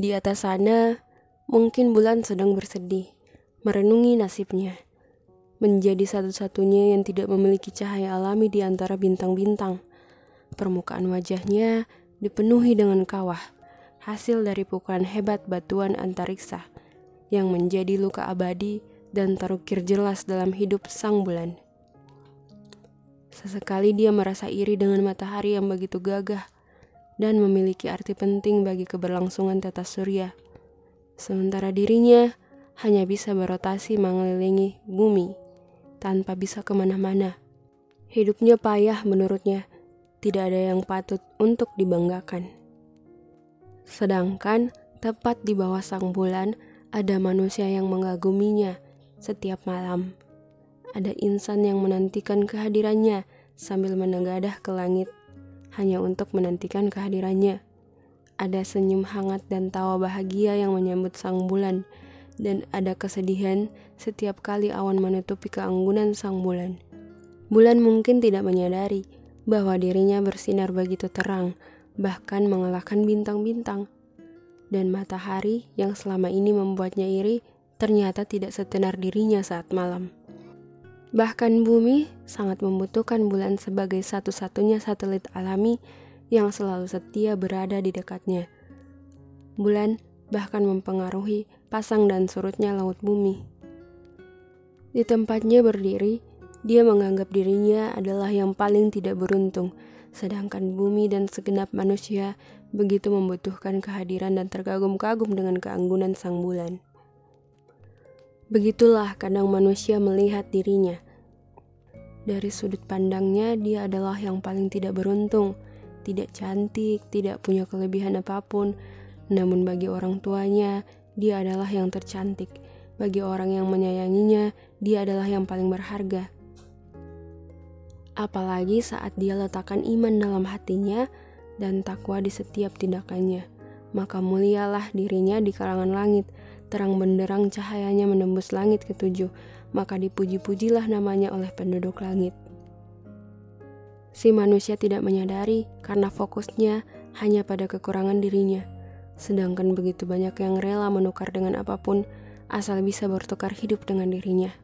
Di atas sana, mungkin bulan sedang bersedih, merenungi nasibnya. Menjadi satu-satunya yang tidak memiliki cahaya alami di antara bintang-bintang. Permukaan wajahnya dipenuhi dengan kawah, hasil dari pukulan hebat batuan antariksa yang menjadi luka abadi dan terukir jelas dalam hidup sang bulan. Sesekali dia merasa iri dengan matahari yang begitu gagah dan memiliki arti penting bagi keberlangsungan tata surya. Sementara dirinya hanya bisa berotasi mengelilingi bumi tanpa bisa ke mana-mana. Hidupnya payah menurutnya, tidak ada yang patut untuk dibanggakan. Sedangkan tepat di bawah sang bulan ada manusia yang mengaguminya setiap malam. Ada insan yang menantikan kehadirannya sambil menegadah ke langit hanya untuk menantikan kehadirannya. Ada senyum hangat dan tawa bahagia yang menyambut sang bulan, dan ada kesedihan setiap kali awan menutupi keanggunan sang bulan. Bulan mungkin tidak menyadari bahwa dirinya bersinar begitu terang, bahkan mengalahkan bintang-bintang. Dan matahari yang selama ini membuatnya iri ternyata tidak setenar dirinya saat malam. Bahkan bumi sangat membutuhkan bulan sebagai satu-satunya satelit alami yang selalu setia berada di dekatnya. Bulan bahkan mempengaruhi pasang dan surutnya laut bumi. Di tempatnya berdiri, dia menganggap dirinya adalah yang paling tidak beruntung, sedangkan bumi dan segenap manusia begitu membutuhkan kehadiran dan terkagum-kagum dengan keanggunan sang bulan. Begitulah kadang manusia melihat dirinya. Dari sudut pandangnya, dia adalah yang paling tidak beruntung, tidak cantik, tidak punya kelebihan apa pun. Namun bagi orang tuanya, dia adalah yang tercantik. Bagi orang yang menyayanginya, dia adalah yang paling berharga. Apalagi saat dia letakkan iman dalam hatinya dan takwa di setiap tindakannya, maka mulialah dirinya di kalangan langit terang benderang cahayanya menembus langit ketujuh, maka dipuji-pujilah namanya oleh penduduk langit. Si manusia tidak menyadari karena fokusnya hanya pada kekurangan dirinya, sedangkan begitu banyak yang rela menukar dengan apa pun asal bisa bertukar hidup dengan dirinya.